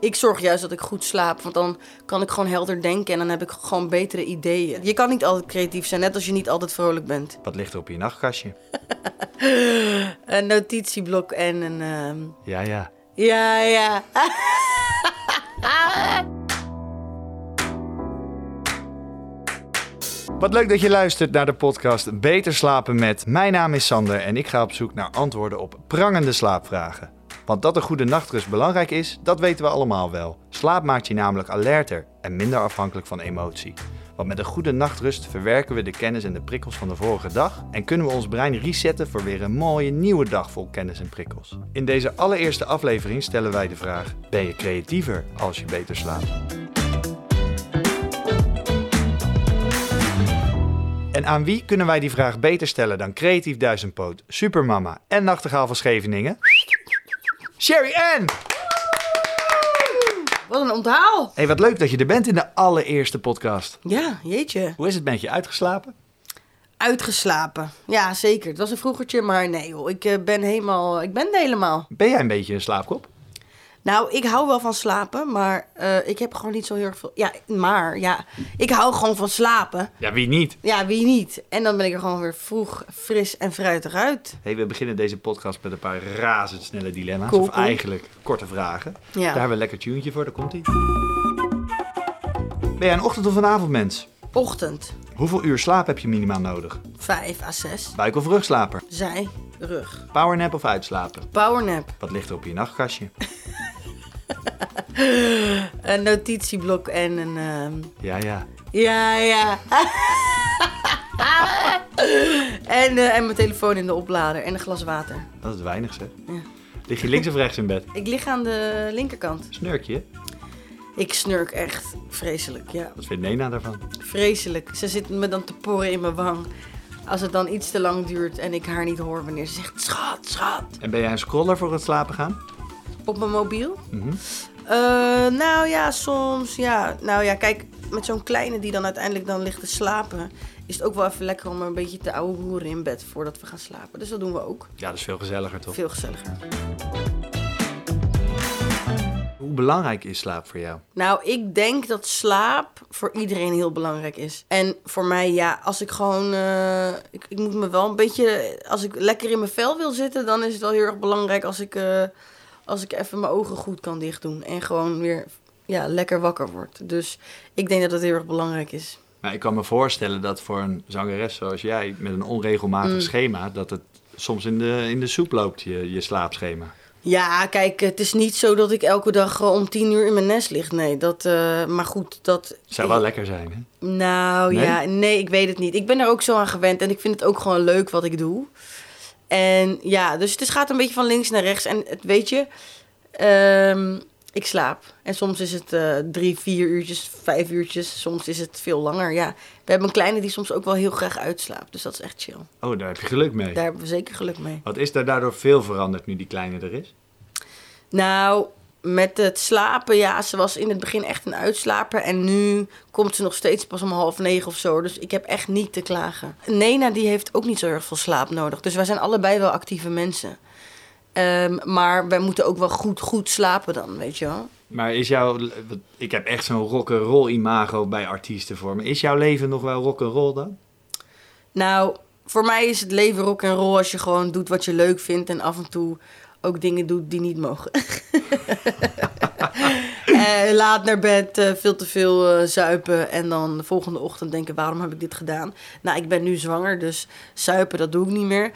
Ik zorg juist dat ik goed slaap, want dan kan ik gewoon helder denken en dan heb ik gewoon betere ideeën. Je kan niet altijd creatief zijn, net als je niet altijd vrolijk bent. Wat ligt er op je nachtkastje? Een notitieblok en een. ehm, Ja, ja. Ja, ja. Wat leuk dat je luistert naar de podcast Beter slapen met. Mijn naam is Sander en ik ga op zoek naar antwoorden op prangende slaapvragen. Want dat een goede nachtrust belangrijk is, dat weten we allemaal wel. Slaap maakt je namelijk alerter en minder afhankelijk van emotie. Want met een goede nachtrust verwerken we de kennis en de prikkels van de vorige dag en kunnen we ons brein resetten voor weer een mooie nieuwe dag vol kennis en prikkels. In deze allereerste aflevering stellen wij de vraag: ben je creatiever als je beter slaapt? En aan wie kunnen wij die vraag beter stellen dan Creatief Duizendpoot, Supermama en Nachtegaal van Scheveningen? Sherry Ann! Wat een onthaal. Hey, wat leuk dat je er bent in de allereerste podcast. Ja, jeetje. Hoe is het met je uitgeslapen? Uitgeslapen. Ja, zeker. Het was een vroegertje, maar nee joh. Ik eh, ben helemaal... Ik ben er helemaal. Ben jij een beetje een slaapkop? Nou, ik hou wel van slapen, maar eh, ik heb gewoon niet zo heel erg veel... Ja, maar ja, ik hou gewoon van slapen. Ja, wie niet? Ja, wie niet? En dan ben ik er gewoon weer vroeg, fris en fruitig uit. Hey, we beginnen deze podcast met een paar razendsnelle dilemma's. Cool, of cool. eigenlijk korte vragen. Ja. Daar hebben we een lekker tunetje voor, daar komt ie. Ben jij een ochtend- of een avondmens? Ochtend, Hoeveel uur slaap heb je minimaal nodig? 5 à 6. Buik- of rugslaper? Zij, rug. Powernap of uitslapen? Powernap. Wat ligt er op je nachtkastje? Een notitieblok en een... ehm, Ja, ja. Ja, ja. en, eh, en mijn telefoon in de oplader en een glas water. Dat is weinig zeg. Ja. Lig je links of rechts in bed? Ik lig aan de linkerkant. Snurkje? Ik snurk echt vreselijk, ja. Wat vindt Nena daarvan? Vreselijk. Ze zit me dan te porren in mijn wang. Als het dan iets te lang duurt en ik haar niet hoor wanneer ze zegt... Schat, schat. En ben jij een scroller voor het slapen gaan? Op mijn mobiel? Mhm. Eh, nou ja, soms ja. Nou ja, kijk, met zo'n kleine die dan uiteindelijk dan ligt te slapen... is het ook wel even lekker om een beetje te ouwe hoeren in bed voordat we gaan slapen. Dus dat doen we ook. Ja, dat is veel gezelliger toch? Veel gezelliger. Hoe belangrijk is slaap voor jou? Nou, ik denk dat slaap voor iedereen heel belangrijk is. En voor mij, ja, als ik gewoon... eh, ik, ik moet me wel een beetje... Als ik lekker in mijn vel wil zitten, dan is het wel heel erg belangrijk als ik, eh, als ik even mijn ogen goed kan dichtdoen. En gewoon weer ja, lekker wakker word. Dus ik denk dat dat heel erg belangrijk is. Maar ik kan me voorstellen dat voor een zangeres zoals jij... met een onregelmatig Mm. schema... dat het soms in de, in de soep loopt, je, je slaapschema. Ja, kijk, het is niet zo dat ik elke dag eh, om tien uur in mijn nest lig. Nee, dat... eh, maar goed, dat... Zou wel lekker zijn, hè? Nou Nee? ja, nee, ik weet het niet. Ik ben er ook zo aan gewend en ik vind het ook gewoon leuk wat ik doe. En ja, dus het gaat een beetje van links naar rechts. En het weet je, ehm, ik slaap. En soms is het eh, drie, vier uurtjes, vijf uurtjes. Soms is het veel langer. Ja, we hebben een kleine die soms ook wel heel graag uitslaapt. Dus dat is echt chill. Oh, daar heb je geluk mee. Daar hebben we zeker geluk mee. Wat is daar daardoor veel veranderd nu die kleine er is? Nou, met het slapen, ja, ze was in het begin echt een uitslaper. En nu komt ze nog steeds pas om half negen of zo. Dus ik heb echt niet te klagen. Nena, die heeft ook niet zo erg veel slaap nodig. Dus wij zijn allebei wel actieve mensen. Ehm, maar wij moeten ook wel goed, goed slapen dan, weet je wel. Maar is jouw... Ik heb echt zo'n rock'n'roll imago bij artiesten voor me. Is jouw leven nog wel rock'n'roll dan? Nou, voor mij is het leven rock en roll als je gewoon doet wat je leuk vindt. En af en toe ook dingen doet die niet mogen. Eh, laat naar bed, eh, veel te veel eh, zuipen en dan de volgende ochtend denken, waarom heb ik dit gedaan? Nou, ik ben nu zwanger, dus zuipen, dat doe ik niet meer.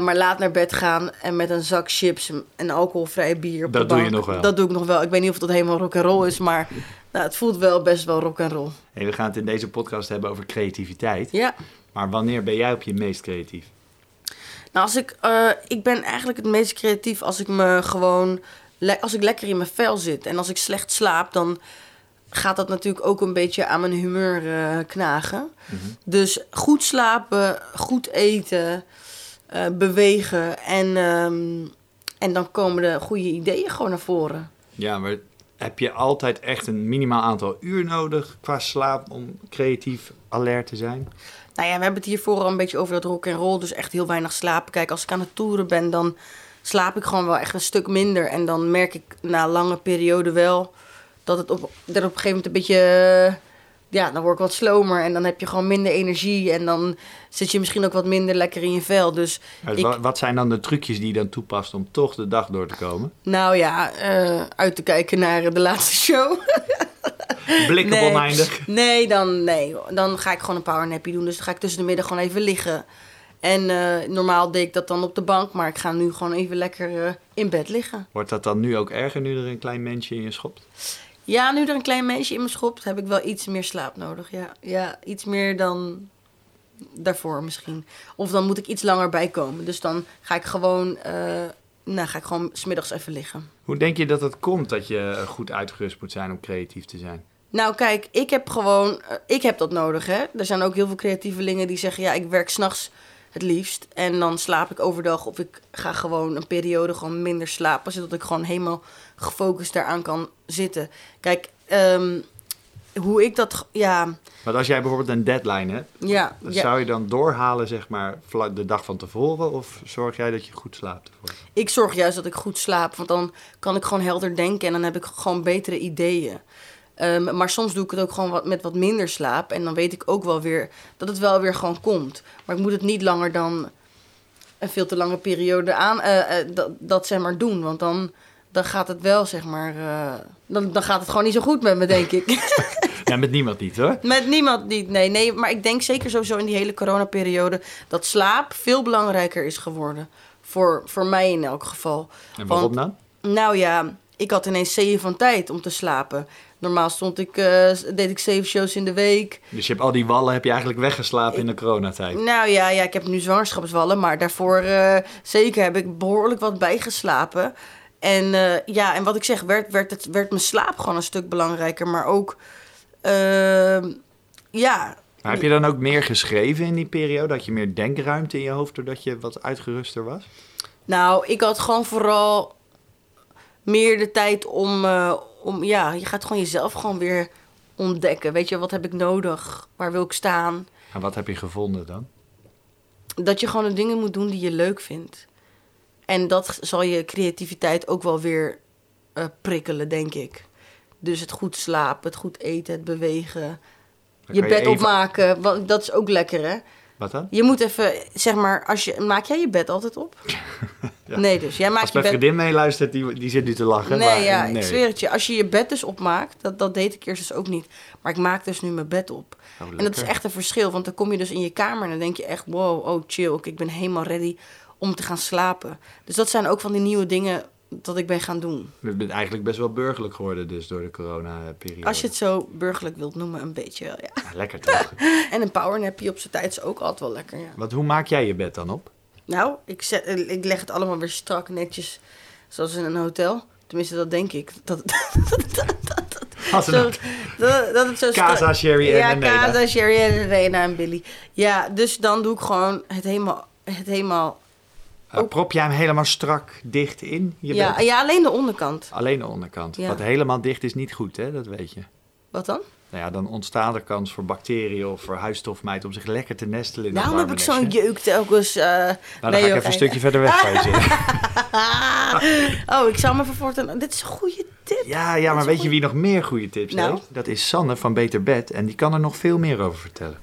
Maar laat naar bed gaan en met een zak chips en alcoholvrij bier op Dat de doe je nog wel. Dat doe ik nog wel. Ik weet niet of dat helemaal rock en roll is, maar nou, het voelt wel best wel rock en roll. Hey, we gaan het in deze podcast hebben over creativiteit. Ja. Maar wanneer ben jij op je meest creatief? Nou, als ik, eh, ik ben eigenlijk het meest creatief als ik me gewoon, als ik lekker in mijn vel zit. En als ik slecht slaap, dan gaat dat natuurlijk ook een beetje aan mijn humeur eh, knagen. Dus goed slapen, goed eten, eh, bewegen en, ehm, en dan komen de goede ideeën gewoon naar voren. Ja, maar heb je altijd echt een minimaal aantal uur nodig qua slaap om creatief alert te zijn? Nou ja, we hebben het hiervoor al een beetje over dat rock en roll, dus echt heel weinig slapen. Kijk, als ik aan het toeren ben, dan slaap ik gewoon wel echt een stuk minder. En dan merk ik na lange periode wel dat het op, dat op een gegeven moment een beetje. Ja, dan word ik wat slomer en dan heb je gewoon minder energie. En dan zit je misschien ook wat minder lekker in je vel. Dus Maar ik- wa- Wat zijn dan de trucjes die je dan toepast om toch de dag door te komen? nou ja, eh, uit te kijken naar de laatste show. Blikken Nee. oneindig. Nee, dan, nee, dan ga ik gewoon een powernappie doen. Dus dan ga ik tussen de middag gewoon even liggen. En eh, normaal deed ik dat dan op de bank, maar ik ga nu gewoon even lekker eh, in bed liggen. Wordt dat dan nu ook erger nu er een klein mensje in je schopt? Ja, nu er een klein meisje in me schopt, heb ik wel iets meer slaap nodig. Ja, ja iets meer dan daarvoor misschien. Of dan moet ik iets langer bijkomen. Dus dan ga ik gewoon, eh nou, ga ik gewoon smiddags even liggen. Hoe denk je dat het komt dat je eh, goed uitgerust moet zijn om creatief te zijn? Nou, kijk, ik heb gewoon, eh, ik heb dat nodig, hè. Er zijn ook heel veel creatievelingen die zeggen, ja, ik werk s'nachts het liefst. En dan slaap ik overdag of ik ga gewoon een periode gewoon minder slapen, zodat ik gewoon helemaal gefocust daaraan kan zitten. Kijk, ehm, hoe ik dat, ja, Want als jij bijvoorbeeld een deadline hebt, ja, zou je dan doorhalen zeg maar de dag van tevoren? Of zorg jij dat je goed slaapt ervoor? Ik zorg juist dat ik goed slaap, want dan kan ik gewoon helder denken en dan heb ik gewoon betere ideeën. Ehm, maar soms doe ik het ook gewoon wat, met wat minder slaap. En dan weet ik ook wel weer dat het wel weer gewoon komt. Maar ik moet het niet langer dan een veel te lange periode aan eh, eh, dat, dat zeg maar doen. Want dan, dan gaat het wel zeg maar. eh, dan, dan gaat het gewoon niet zo goed met me, denk ik. Ja, met niemand niet hoor. met niemand niet. Nee, nee. Maar ik denk zeker sowieso in die hele coronaperiode dat slaap veel belangrijker is geworden. Voor, voor mij in elk geval. En waarom dan? Nou ja, ik had ineens zeven van tijd om te slapen. Normaal stond ik, eh, deed ik zeven shows in de week. Dus je hebt al die wallen heb je eigenlijk weggeslapen in de coronatijd. Nou ja, ja ik heb nu zwangerschapswallen, maar daarvoor eh, zeker heb ik behoorlijk wat bijgeslapen. En eh, ja, en wat ik zeg, werd, werd, het, werd mijn slaap gewoon een stuk belangrijker. Maar ook, ehm, ja, Maar heb je dan ook meer geschreven in die periode? Had je meer denkruimte in je hoofd doordat je wat uitgeruster was? Nou, ik had gewoon vooral meer de tijd om, eh, om... Ja, je gaat gewoon jezelf gewoon weer ontdekken. Weet je, wat heb ik nodig? Waar wil ik staan? En wat heb je gevonden dan? Dat je gewoon de dingen moet doen die je leuk vindt. En dat zal je creativiteit ook wel weer eh, prikkelen, denk ik. Dus het goed slapen, het goed eten, het bewegen. Je bed even- opmaken, want dat is ook lekker, hè? Wat dan? Je moet even, zeg maar, als je, maak jij je bed altijd op? Ja. Nee, dus jij maakt Als je mijn bed... vriendin meeluistert, die, die zit nu te lachen. Nee, maar, ja, nee. ik zweer het je. Als je je bed dus opmaakt, dat, dat deed ik eerst dus ook niet. Maar ik maak dus nu mijn bed op. Oh, en dat is echt een verschil, want dan kom je dus in je kamer en dan denk je echt, wow, oh chill, ik ben helemaal ready om te gaan slapen. Dus dat zijn ook van die nieuwe dingen dat ik ben gaan doen. Je bent eigenlijk best wel burgerlijk geworden dus door de corona-periode. Als je het zo burgerlijk wilt noemen, een beetje wel, ja. Ja, lekker toch? En een powernappie op zijn tijd is ook altijd wel lekker, ja. Want hoe maak jij je bed dan op? Nou, ik, zet, ik leg het allemaal weer strak netjes, zoals in een hotel. Tenminste, dat denk ik. Dat, Als een Zo, dat, dat het zo Casa, Sherry en ja. Casa, Sherry en Rena en Billy. Ja, dus dan doe ik gewoon het helemaal... Het helemaal Uh, prop jij hem helemaal strak dicht in, je ja, ja, alleen de onderkant. Alleen de onderkant. Ja. Wat helemaal dicht is niet goed, hè? Dat weet je. Wat dan? Nou ja, dan ontstaat er kans voor bacteriën of voor huisstofmijt om zich lekker te nestelen in dat Daarom heb ik zo'n jeuk telkens. eh Nou, dan nee, ga ik even een stukje verder weg van je zitten. oh, ik zou me vervoorten. Dit is een goede tip. Ja, ja, maar weet je wie nog meer goede tips Nou? heeft? Dat is Sanne van Beter Bed en die kan er nog veel meer over vertellen.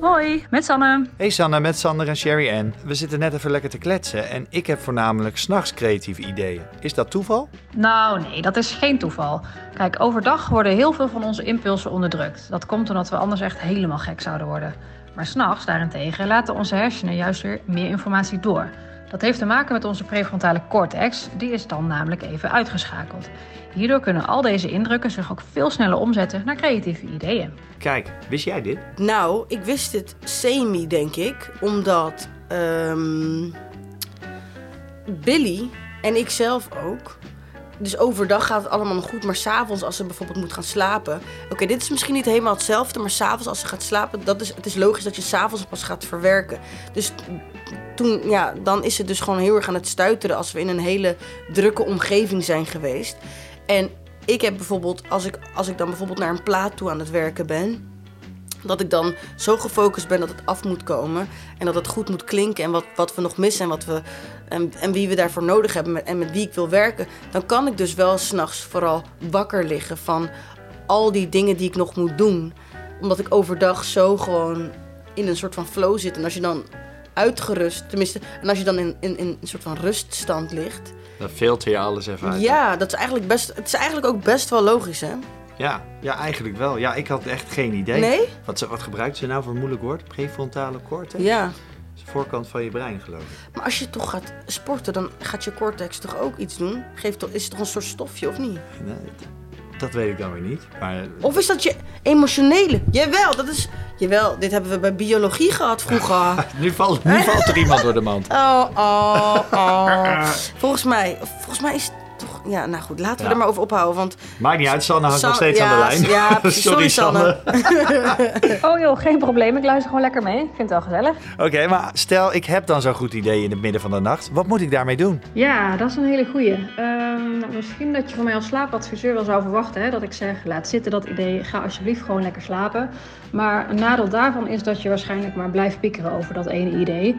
Hoi, met Sanne. Hey Sanne, met Sander en Sherry Ann. We zitten net even lekker te kletsen en ik heb voornamelijk s'nachts creatieve ideeën. Is dat toeval? Nou, nee, dat is geen toeval. Kijk, overdag worden heel veel van onze impulsen onderdrukt. Dat komt omdat we anders echt helemaal gek zouden worden. Maar s'nachts daarentegen laten onze hersenen juist weer meer informatie door. Dat heeft te maken met onze prefrontale cortex, die is dan namelijk even uitgeschakeld. Hierdoor kunnen al deze indrukken zich ook veel sneller omzetten naar creatieve ideeën. Kijk, wist jij dit? Nou, ik wist het semi, denk ik. Omdat ehm, Billy en ik zelf ook. Dus overdag gaat het allemaal nog goed. Maar s'avonds, als ze bijvoorbeeld moet gaan slapen. Oké, dit is misschien niet helemaal hetzelfde. Maar s'avonds, als ze gaat slapen. Dat is, het is logisch dat je s'avonds pas gaat verwerken. Dus toen, ja, dan is het dus gewoon heel erg aan het stuiteren. Als we in een hele drukke omgeving zijn geweest. En ik heb bijvoorbeeld, als ik, als ik dan bijvoorbeeld naar een plaat toe aan het werken ben Dat ik dan zo gefocust ben dat het af moet komen. En dat het goed moet klinken. En wat, wat we nog missen en, wat we, en, en wie we daarvoor nodig hebben. En met wie ik wil werken. Dan kan ik dus wel s'nachts vooral wakker liggen van al die dingen die ik nog moet doen. Omdat ik overdag zo gewoon in een soort van flow zit. En als je dan uitgerust, tenminste, en als je dan in, in, in een soort van ruststand ligt. Dan filter je alles even uit. Ja, dat is eigenlijk best, het is eigenlijk ook best wel logisch, hè? Ja, ja, eigenlijk wel. Ja, ik had echt geen idee. Nee? Wat, ze- wat gebruikt ze nou voor een moeilijk woord? Prefrontale cortex? Ja. Dat is de voorkant van je brein, geloof ik. Maar als je toch gaat sporten, dan gaat je cortex toch ook iets doen? Geeft toch, is het toch een soort stofje, of niet? Nee, dat weet ik dan weer niet. Maar Of is dat je emotionele? Jawel, dat is... Jawel, dit hebben we bij biologie gehad vroeger. nu, valt, nu valt er iemand door de mand. Oh, oh, oh. Volgens mij, volgens mij is toch... Ja, nou goed, laten we Ja. er maar over ophouden, want... Maakt niet uit, Sanne hangt San- nog steeds ja, aan de lijn. ja, precies. Sorry, Sanne. Oh joh, geen probleem. Ik luister gewoon lekker mee. Ik vind het wel gezellig. Oké, maar stel ik heb dan zo'n goed idee in het midden van de nacht. Wat moet ik daarmee doen? Ja, dat is een hele goeie. Ehm, nou, misschien dat je van mij als slaapadviseur wel zou verwachten hè, dat ik zeg: laat zitten dat idee, ga alsjeblieft gewoon lekker slapen. Maar een nadeel daarvan is dat je waarschijnlijk maar blijft piekeren over dat ene idee.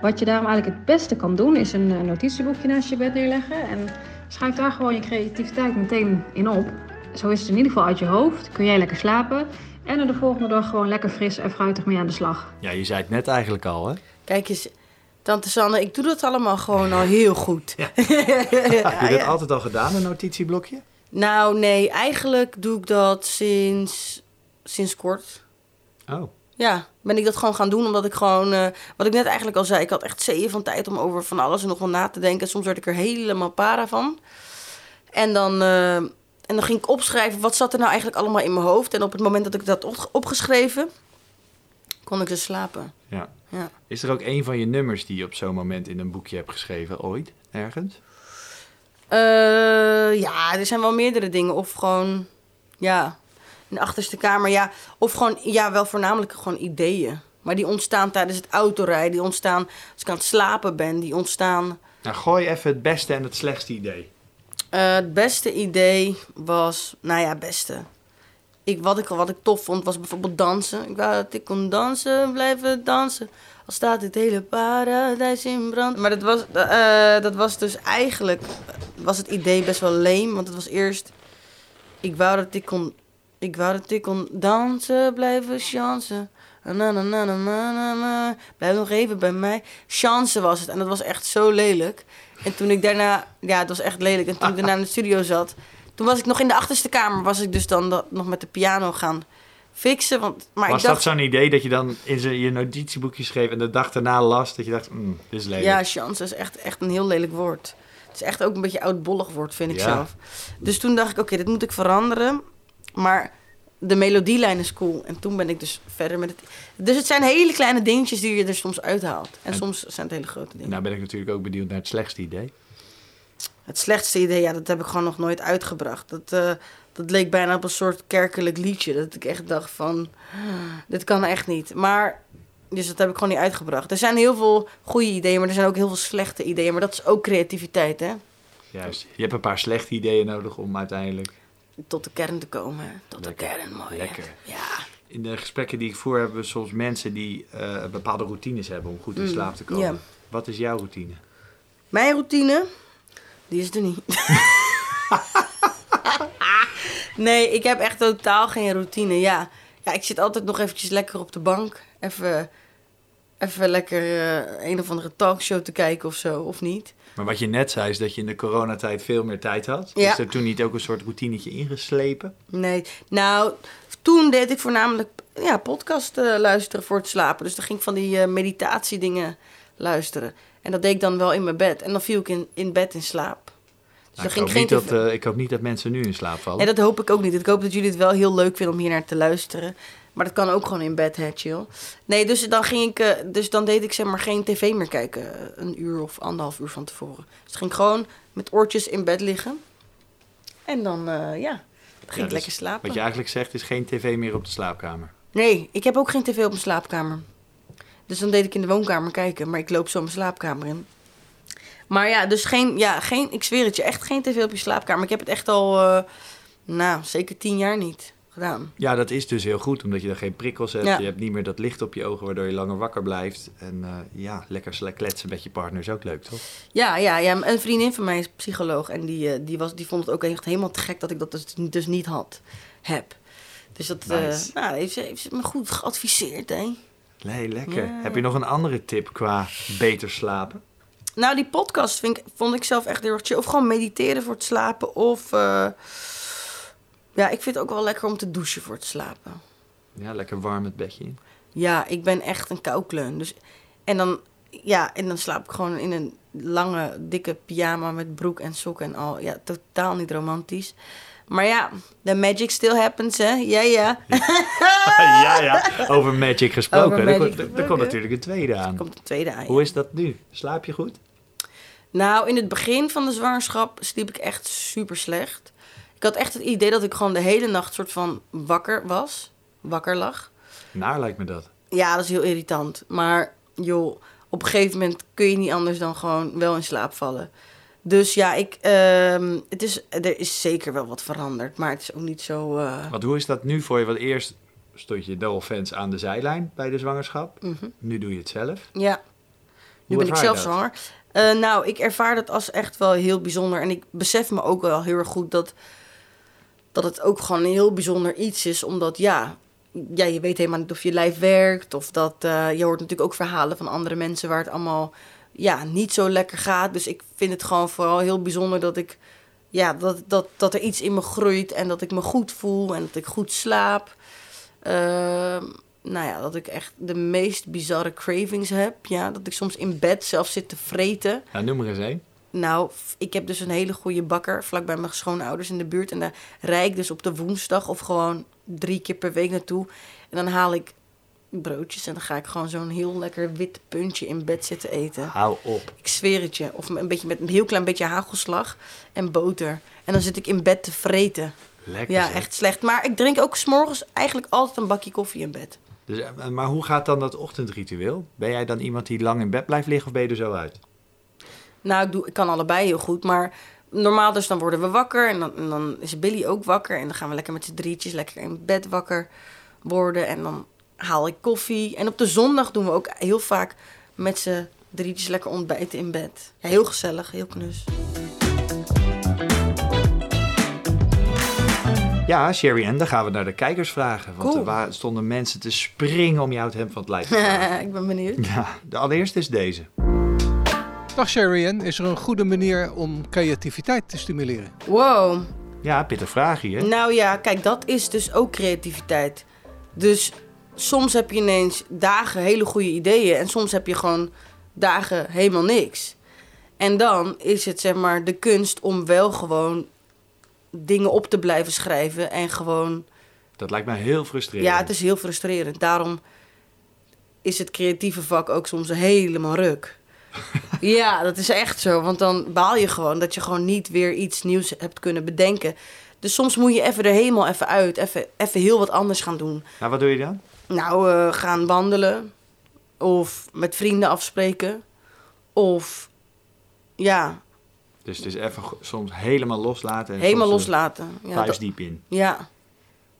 Wat je daarom eigenlijk het beste kan doen, is een eh, notitieboekje naast je bed neerleggen. En schrijf daar gewoon je creativiteit meteen in op. Zo is het in ieder geval uit je hoofd. Kun jij lekker slapen. En er de volgende dag gewoon lekker fris en fruitig mee aan de slag. Ja, je zei het net eigenlijk al, hè? Kijk eens, tante Sanne, ik doe dat allemaal gewoon al heel goed. Heb je dat ja. altijd al gedaan, een notitieblokje? Nou, nee, eigenlijk doe ik dat sinds, sinds kort. Oh. Ja, ben ik dat gewoon gaan doen omdat ik gewoon, eh, wat ik net eigenlijk al zei, ik had echt zeeën van tijd om over van alles en nog wel na te denken. Soms werd ik er helemaal para van. En dan, eh, en dan ging ik opschrijven wat zat er nou eigenlijk allemaal in mijn hoofd. En op het moment dat ik dat op, opgeschreven, kon ik dus slapen. Ja. Ja. Is er ook een van je nummers die je op zo'n moment in een boekje hebt geschreven, ooit? Ergens? Eh, ja, er zijn wel meerdere dingen. Of gewoon, ja, in de achterste kamer. Ja, of gewoon, ja, wel voornamelijk gewoon ideeën. Maar die ontstaan tijdens het autorijden. Die ontstaan als ik aan het slapen ben. Die ontstaan... Nou, gooi even het beste en het slechtste idee. Eh, het beste idee was, nou ja, beste. Ik, wat, ik, wat ik tof vond was bijvoorbeeld dansen. Ik wou dat ik kon dansen, blijven dansen. Al staat het hele paradijs in brand. Maar dat was, eh, dat was dus eigenlijk, was het idee best wel leem. Want het was eerst, ik wou dat ik kon, ik wou dat ik kon dansen, blijven chansen. Na, na, na, na, na, na, na. Blijf nog even bij mij. Chance was het. En dat was echt zo lelijk. En toen ik daarna... Ja, het was echt lelijk. En toen ik daarna in de studio zat... Toen was ik nog in de achterste kamer. Was ik dus dan dat, nog met de piano gaan fixen. Want, maar Was ik dacht... dat zo'n idee dat je dan in je notitieboekje schreef en de dag daarna las dat je dacht, mm, dit is lelijk. Ja, chance is echt, echt een heel lelijk woord. Het is echt ook een beetje oudbollig woord, vind ik Ja. zelf. Dus toen dacht ik, oké, dit moet ik veranderen. Maar de melodielijn is cool. En toen ben ik dus verder met het... Dus het zijn hele kleine dingetjes die je er soms uithaalt. En, En- soms zijn het hele grote dingen. Nou ben ik natuurlijk ook benieuwd naar het slechtste idee. Het slechtste idee, ja, dat heb ik gewoon nog nooit uitgebracht. Dat, eh, dat leek bijna op een soort kerkelijk liedje. Dat ik echt dacht van, dit kan echt niet. Maar, dus dat heb ik gewoon niet uitgebracht. Er zijn heel veel goede ideeën, maar er zijn ook heel veel slechte ideeën. Maar dat is ook creativiteit, hè? Juist. Je hebt een paar slechte ideeën nodig om uiteindelijk... Tot de kern te komen. Tot Lekker. de kern, mooi. Lekker. Ja. In de gesprekken die ik voer hebben we soms mensen die eh, bepaalde routines hebben om goed in Mm, slaap te komen. ja. Wat is jouw routine? Mijn routine, die is er niet. nee, ik heb echt totaal geen routine. Ja, ja ik zit altijd nog eventjes lekker op de bank. Even, even lekker eh, een of andere talkshow te kijken of zo, of niet. Maar wat je net zei is dat je in de coronatijd veel meer tijd had. Ja. Is er toen niet ook een soort routinetje ingeslepen? Nee, nou, toen deed ik voornamelijk ja, podcast eh, luisteren voor het slapen. Dus dan ging ik van die eh, meditatiedingen luisteren. En dat deed ik dan wel in mijn bed. En dan viel ik in, in bed in slaap. Dus Nou, ik, hoop geen dat, eh, ik hoop niet dat mensen nu in slaap vallen. Nee, dat hoop ik ook niet. Ik hoop dat jullie het wel heel leuk vinden om hier naar te luisteren. Maar dat kan ook gewoon in bed, hè, chill. Nee, dus dan, ging ik, eh, dus dan deed ik zeg maar geen tv meer kijken. eh, Een uur of anderhalf uur van tevoren. Dus ging ik gewoon met oortjes in bed liggen. En dan, eh, ja, dan ging Ja, ik dus lekker slapen. Wat je eigenlijk zegt is geen tv meer op de slaapkamer. Nee, ik heb ook geen tv op mijn slaapkamer. Dus dan deed ik in de woonkamer kijken. Maar ik loop zo mijn slaapkamer in. Maar ja, dus geen, ja, geen, ik zweer het je, echt geen tv op je slaapkamer. Ik heb het echt al, nou, zeker tien jaar niet. Gedaan. Ja, dat is dus heel goed, omdat je dan geen prikkels hebt. Ja. Je hebt niet meer dat licht op je ogen, waardoor je langer wakker blijft. En eh, ja, lekker kletsen met je partner is ook leuk, toch? Ja, ja, ja. Een vriendin van mij is psycholoog. En die, eh, die, was, die vond het ook echt helemaal te gek dat ik dat dus, dus niet had. Heb. Dus dat eh, nou, heeft, ze, heeft ze me goed geadviseerd, hè. Nee, lekker. Ja. Heb je nog een andere tip qua beter slapen? Nou, die podcast vind ik, vond ik zelf echt heel erg chill. Of gewoon mediteren voor het slapen. Of ja, ik vind het ook wel lekker om te douchen voor het slapen. Ja, lekker warm het bedje in. Ja, ik ben echt een koukleun. Dus, en, dan, ja, en dan slaap ik gewoon in een lange, dikke pyjama met broek en sokken en al. Ja, totaal niet romantisch. Maar ja, the magic still happens, hè? Ja, ja. ja, ja. Over magic gesproken. Over er, komt, er- er natuurlijk een tweede aan. Komt de tweede aan. ja. Hoe is dat nu? Slaap je goed? Nou, in het begin van de zwangerschap sliep ik echt super slecht. Ik had echt het idee dat ik gewoon de hele nacht soort van wakker was. Wakker lag. Naar lijkt me dat. Ja, dat is heel irritant. Maar joh, op een gegeven moment kun je niet anders dan gewoon wel in slaap vallen. Dus ja, ik, ehm, het is, er is zeker wel wat veranderd. Maar het is ook niet zo... eh, Want hoe is dat nu voor je? Want eerst stond je double fans aan de zijlijn bij de zwangerschap. mhm. Nu doe je het zelf. Ja, nu Hoe ben ik zelf dat? zwanger. Eh, nou, ik ervaar dat als echt wel heel bijzonder. En ik besef me ook wel heel erg goed dat, dat het ook gewoon een heel bijzonder iets is. Omdat ja, ja, je weet helemaal niet of je lijf werkt. Of dat eh, je hoort natuurlijk ook verhalen van andere mensen waar het allemaal ja, niet zo lekker gaat. Dus ik vind het gewoon vooral heel bijzonder dat ik ja, dat, dat, dat er iets in me groeit en dat ik me goed voel en dat ik goed slaap. Ehm, nou ja, dat ik echt de meest bizarre cravings heb. Ja, dat ik soms in bed zelf zit te vreten. Nou, noem er eens één. Nou, ik heb dus een hele goede bakker vlakbij mijn schoonouders in de buurt. En daar rijd ik dus op de woensdag of gewoon drie keer per week naartoe. En dan haal ik broodjes en dan ga ik gewoon zo'n heel lekker wit puntje in bed zitten eten. Hou op. Ik zweer het je. Of een beetje met een heel klein beetje hagelslag en boter. En dan zit ik in bed te vreten. Lekker Ja, zeg. echt slecht. Maar ik drink ook s'morgens eigenlijk altijd een bakje koffie in bed. Dus, eh, maar hoe gaat dan dat ochtendritueel? Ben jij dan iemand die lang in bed blijft liggen of ben je er zo uit? Nou, ik, doe, ik kan allebei heel goed, maar normaal dus dan worden we wakker en dan, en dan is Billy ook wakker en dan gaan we lekker met z'n drietjes lekker in bed wakker worden en dan haal ik koffie. En op de zondag doen we ook heel vaak met z'n drietjes lekker ontbijten in bed. Ja, heel gezellig, heel knus. Ja, Sherry Ann, dan gaan we naar de kijkers vragen. Want Cool. er wa- stonden mensen te springen om jou het hemd van het lijf te ik ben benieuwd. ja, de allereerste is deze. Dag Sherry-Ann, is er een goede manier om creativiteit te stimuleren? Wow. Ja, pittig vraagje, hè? Nou ja, kijk, dat is dus ook creativiteit. Dus soms heb je ineens dagen hele goede ideeën en soms heb je gewoon dagen helemaal niks. En dan is het zeg maar de kunst om wel gewoon dingen op te blijven schrijven en gewoon... Dat lijkt mij heel frustrerend. Ja, het is heel frustrerend. Daarom is het creatieve vak ook soms helemaal ruk. ja, dat is echt zo. Want dan baal je gewoon dat je gewoon niet weer iets nieuws hebt kunnen bedenken. Dus soms moet je even er helemaal even uit. Even, even heel wat anders gaan doen. Nou, wat doe je dan? Nou, eh, gaan wandelen. Of met vrienden afspreken. Of ja, Dus het is even soms helemaal loslaten. En helemaal eh, loslaten. Ja, dat- diep in. ja.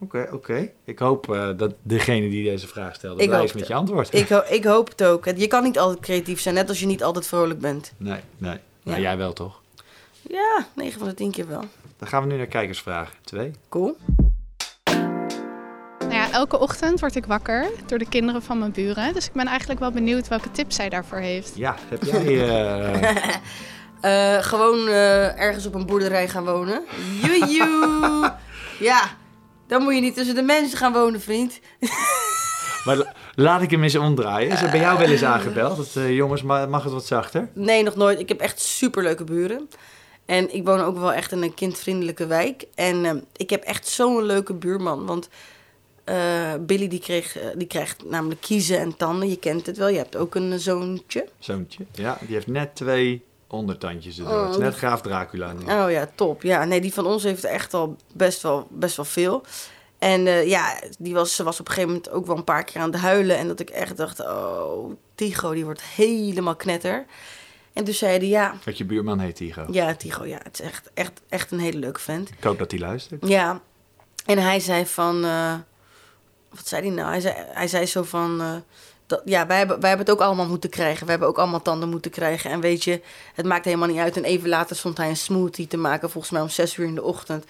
Oké, oké. Ik hoop eh, dat degene die deze vraag stelde Ik blij is met je antwoord. Ik, ho- ik hoop het ook. Je kan niet altijd creatief zijn, net als je niet altijd vrolijk bent. Nee, nee. Maar Ja. jij wel toch? Ja, 9 van de 10 keer wel. Dan gaan we nu naar kijkersvragen. Twee. Cool. Nou ja, elke ochtend word ik wakker door de kinderen van mijn buren. Dus ik ben eigenlijk wel benieuwd welke tips zij daarvoor heeft. Ja, heb jij... eh, Eh, gewoon eh, ergens op een boerderij gaan wonen. Joejoe! ja, dan moet je niet tussen de mensen gaan wonen, vriend. maar la- laat ik hem eens omdraaien. Is er bij jou wel eens aangebeld? Dat, eh, jongens, ma- mag het wat zachter? Nee, nog nooit. Ik heb echt superleuke buren. En ik woon ook wel echt in een kindvriendelijke wijk. En eh, ik heb echt zo'n leuke buurman. Want eh, Billy die, kreeg, eh, die krijgt namelijk kiezen en tanden. Je kent het wel. Je hebt ook een zoontje. Zoontje. Ja, die heeft net twee ondertandjes erdoor. Oh, het is net graaf Dracula. nu. Oh ja, top. Ja, nee, die van ons heeft echt al best wel, best wel veel. En eh, ja, die was, ze was op een gegeven moment ook wel een paar keer aan het huilen. En dat ik echt dacht, oh, Tigo, die wordt helemaal knetter. En toen zei hij, ja, Want je buurman heet Tigo. ja, Tigo, ja, het is echt, echt, echt een hele leuke vent. Ik hoop dat hij luistert. Ja, En hij zei van... eh, wat zei hij nou? Hij zei, hij zei zo van... eh, ja, wij hebben, wij hebben het ook allemaal moeten krijgen. We hebben ook allemaal tanden moeten krijgen. En weet je, het maakt helemaal niet uit. En even later stond hij een smoothie te maken. Volgens mij om zes uur in de ochtend.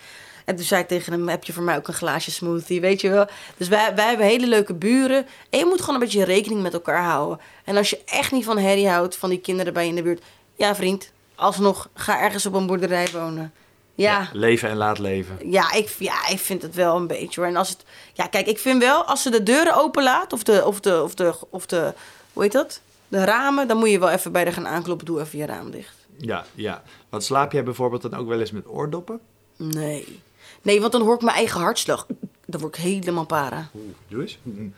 En toen zei ik tegen hem, heb je voor mij ook een glaasje smoothie, weet je wel? Dus wij, wij hebben hele leuke buren. En je moet gewoon een beetje rekening met elkaar houden. En als je echt niet van herrie houdt, van die kinderen bij je in de buurt... Ja, vriend, alsnog, ga ergens op een boerderij wonen. Ja, Leven en laat leven. ja, ik, ja, ik vind het wel een beetje hoor. En als het, ja, kijk, ik vind wel als ze de deuren openlaat of de, of de, of de, of de, hoe heet dat? De ramen, dan moet je wel even bij de gaan aankloppen. Doe even je raam dicht. Ja, ja. Want slaap jij bijvoorbeeld dan ook wel eens met oordoppen? Nee. Nee, want dan hoor ik mijn eigen hartslag. Dan word ik helemaal para. Oeh, doe eens. Mm.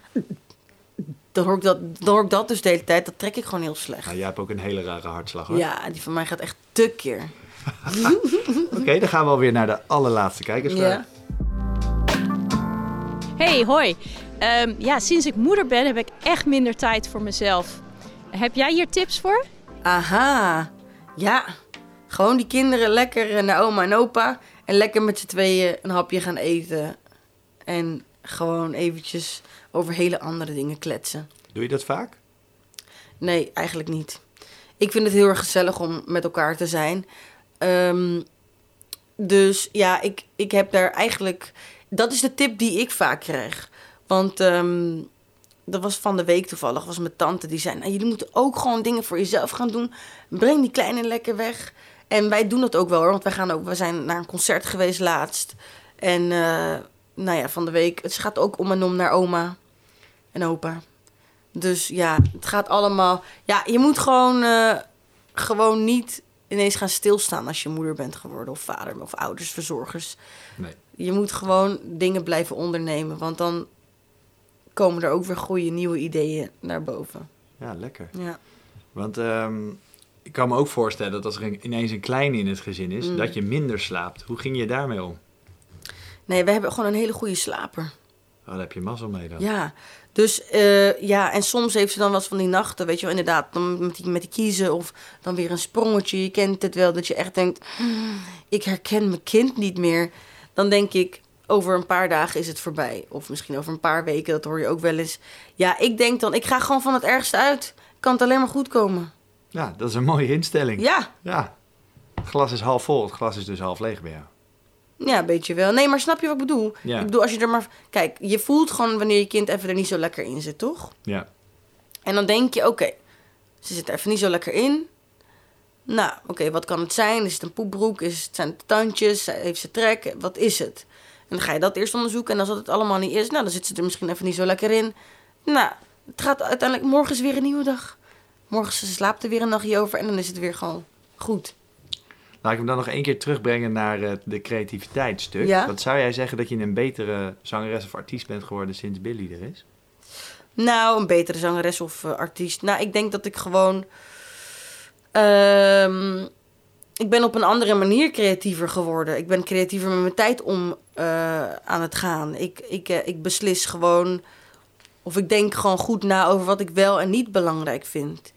Dan hoor, ik dat, dan hoor ik dat dus de hele tijd. Dat trek ik gewoon heel slecht. Nou, jij hebt ook een hele rare hartslag hoor. Ja, die van mij gaat echt te keer. Oké, dan gaan we alweer naar de allerlaatste kijkersvraag. Ja. Hey, hoi. Ehm, ja, sinds ik moeder ben heb ik echt minder tijd voor mezelf. Heb jij hier tips voor? Aha. Ja. Gewoon die kinderen lekker naar oma en opa. En lekker met z'n tweeën een hapje gaan eten. En gewoon eventjes over hele andere dingen kletsen. Doe je dat vaak? Nee, eigenlijk niet. Ik vind het heel erg gezellig om met elkaar te zijn. Ehm, dus ja, ik, ik heb daar eigenlijk... Dat is de tip die ik vaak krijg. Want ehm, dat was van de week toevallig. was mijn tante die zei... Nou, jullie moeten ook gewoon dingen voor jezelf gaan doen. Breng die kleine lekker weg. En wij doen dat ook wel hoor. Want wij gaan ook, we zijn naar een concert geweest laatst. En eh, nou ja, van de week... Het gaat ook om en om naar oma en opa. Dus ja, het gaat allemaal. Ja, je moet gewoon, eh, gewoon niet ineens gaan stilstaan als je moeder bent geworden, of vader, of ouders, verzorgers. Nee. Je moet gewoon dingen blijven ondernemen, want dan komen er ook weer goede nieuwe ideeën naar boven. Ja, lekker. Ja. Want ehm, ik kan me ook voorstellen dat als er een- ineens een kleine in het gezin is, Mm. dat je minder slaapt. Hoe ging je daarmee om? Nee, we hebben gewoon een hele goede slaper. Oh, daar heb je mazzel mee dan. Ja, dus eh, ja, en soms heeft ze dan wel eens van die nachten, weet je wel, inderdaad, dan met die, met die kiezen of dan weer een sprongetje. Je kent het wel, dat je echt denkt, "Hmm, ik herken mijn kind niet meer. Dan denk ik, over een paar dagen is het voorbij. Of misschien over een paar weken, dat hoor je ook wel eens. Ja, ik denk dan, ik ga gewoon van het ergste uit. Kan het alleen maar goed komen. Ja, dat is een mooie instelling. Ja, Ja. Het glas is half vol, het glas is dus half leeg bij jou. Ja, een beetje wel. Nee, maar snap je wat ik bedoel? Ja. Ik bedoel, als je er maar... Kijk, je voelt gewoon wanneer je kind even er niet zo lekker in zit, toch? Ja. En dan denk je, oké, ze zit er even niet zo lekker in. Nou, oké, wat kan het zijn? Is het een poepbroek? Is het, zijn het tandjes? Heeft ze trek? Wat is het? En dan ga je dat eerst onderzoeken. En als dat het allemaal niet is, nou, dan zit ze er misschien even niet zo lekker in. Nou, het gaat uiteindelijk... Morgen is weer een nieuwe dag. Morgen ze slaapt er weer een nachtje over en dan is het weer gewoon goed. Laat ik hem dan nog één keer terugbrengen naar eh, de creativiteitsstuk. Ja. Wat zou jij zeggen dat je een betere zangeres of artiest bent geworden sinds Billy er is? Nou, een betere zangeres of eh, artiest. Nou, ik denk dat ik gewoon. ehm, ik ben op een andere manier creatiever geworden. Ik ben creatiever met mijn tijd om eh, aan het gaan. Ik, ik, ik beslis gewoon. Of ik denk gewoon goed na over wat ik wel en niet belangrijk vind.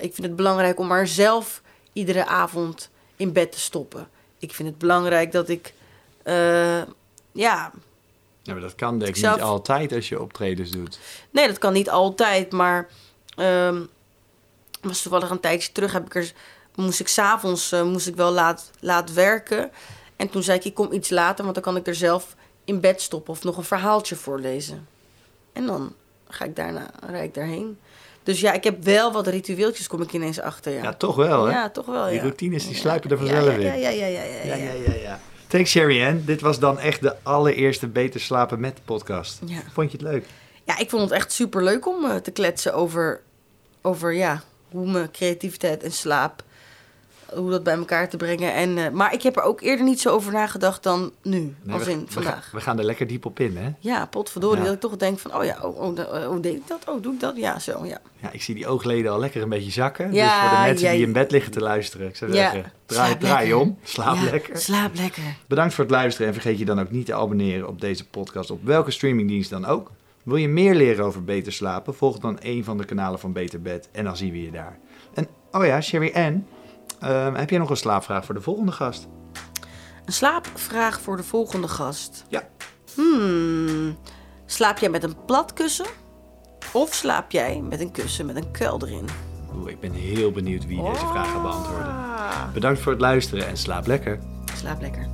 Ik vind het belangrijk om maar zelf iedere avond in bed te stoppen. Ik vind het belangrijk dat ik. eh, ja, Ja, maar dat kan denk ik zelf- niet altijd als je optredens doet. Nee, dat kan niet altijd, maar ehm was toevallig een tijdje terug heb ik er moest ik s'avonds avonds moest ik wel laat, laat werken en toen zei ik ik kom iets later, want dan kan ik er zelf in bed stoppen of nog een verhaaltje voorlezen. En dan ga ik daarna rijd ik daarheen. Dus ja, ik heb wel wat ritueeltjes, kom ik ineens achter. Ja, Ja, toch wel hè? Ja, toch wel. Die ja. routines die sluipen er vanzelf in. Ja, ja, ja, ja, ja, Ja, ja. ja, ja, ja. Thanks Sherry Ann. Dit was dan echt de allereerste Beter Slapen met podcast. Ja. Vond je het leuk? Ja, ik vond het echt super leuk om eh, te kletsen over, over ja, hoe mijn creativiteit en slaap, hoe dat bij elkaar te brengen. En, eh, maar ik heb er ook eerder niet zo over nagedacht dan nu, Nee, als we, in vandaag. we gaan er lekker diep op in hè? Ja, potverdorie, Ja. dat ik toch denk van, oh ja, oh, oh, oh, hoe deed ik dat? Oh, doe ik dat? Ja, zo, ja. Ja, ik zie die oogleden al lekker een beetje zakken. Ja, dus voor de mensen die in bed liggen te luisteren, ik zou Ja, zeggen, draai, draai om, slaap Ja, lekker. Slaap lekker. Bedankt voor het luisteren en vergeet je dan ook niet te abonneren op deze podcast op welke streamingdienst dan ook. Wil je meer leren over beter slapen? Volg dan een van de kanalen van Beter Bed en dan zien we je daar. En oh ja, Sherry Ann, ehm, heb jij nog een slaapvraag voor de volgende gast? Een slaapvraag voor de volgende gast. Ja. Hmm. Slaap jij met een plat kussen? Of slaap jij met een kussen met een kuil erin? Oeh, ik ben heel benieuwd wie deze vraag gaat beantwoorden. Ah. Bedankt voor het luisteren en slaap lekker. Slaap lekker.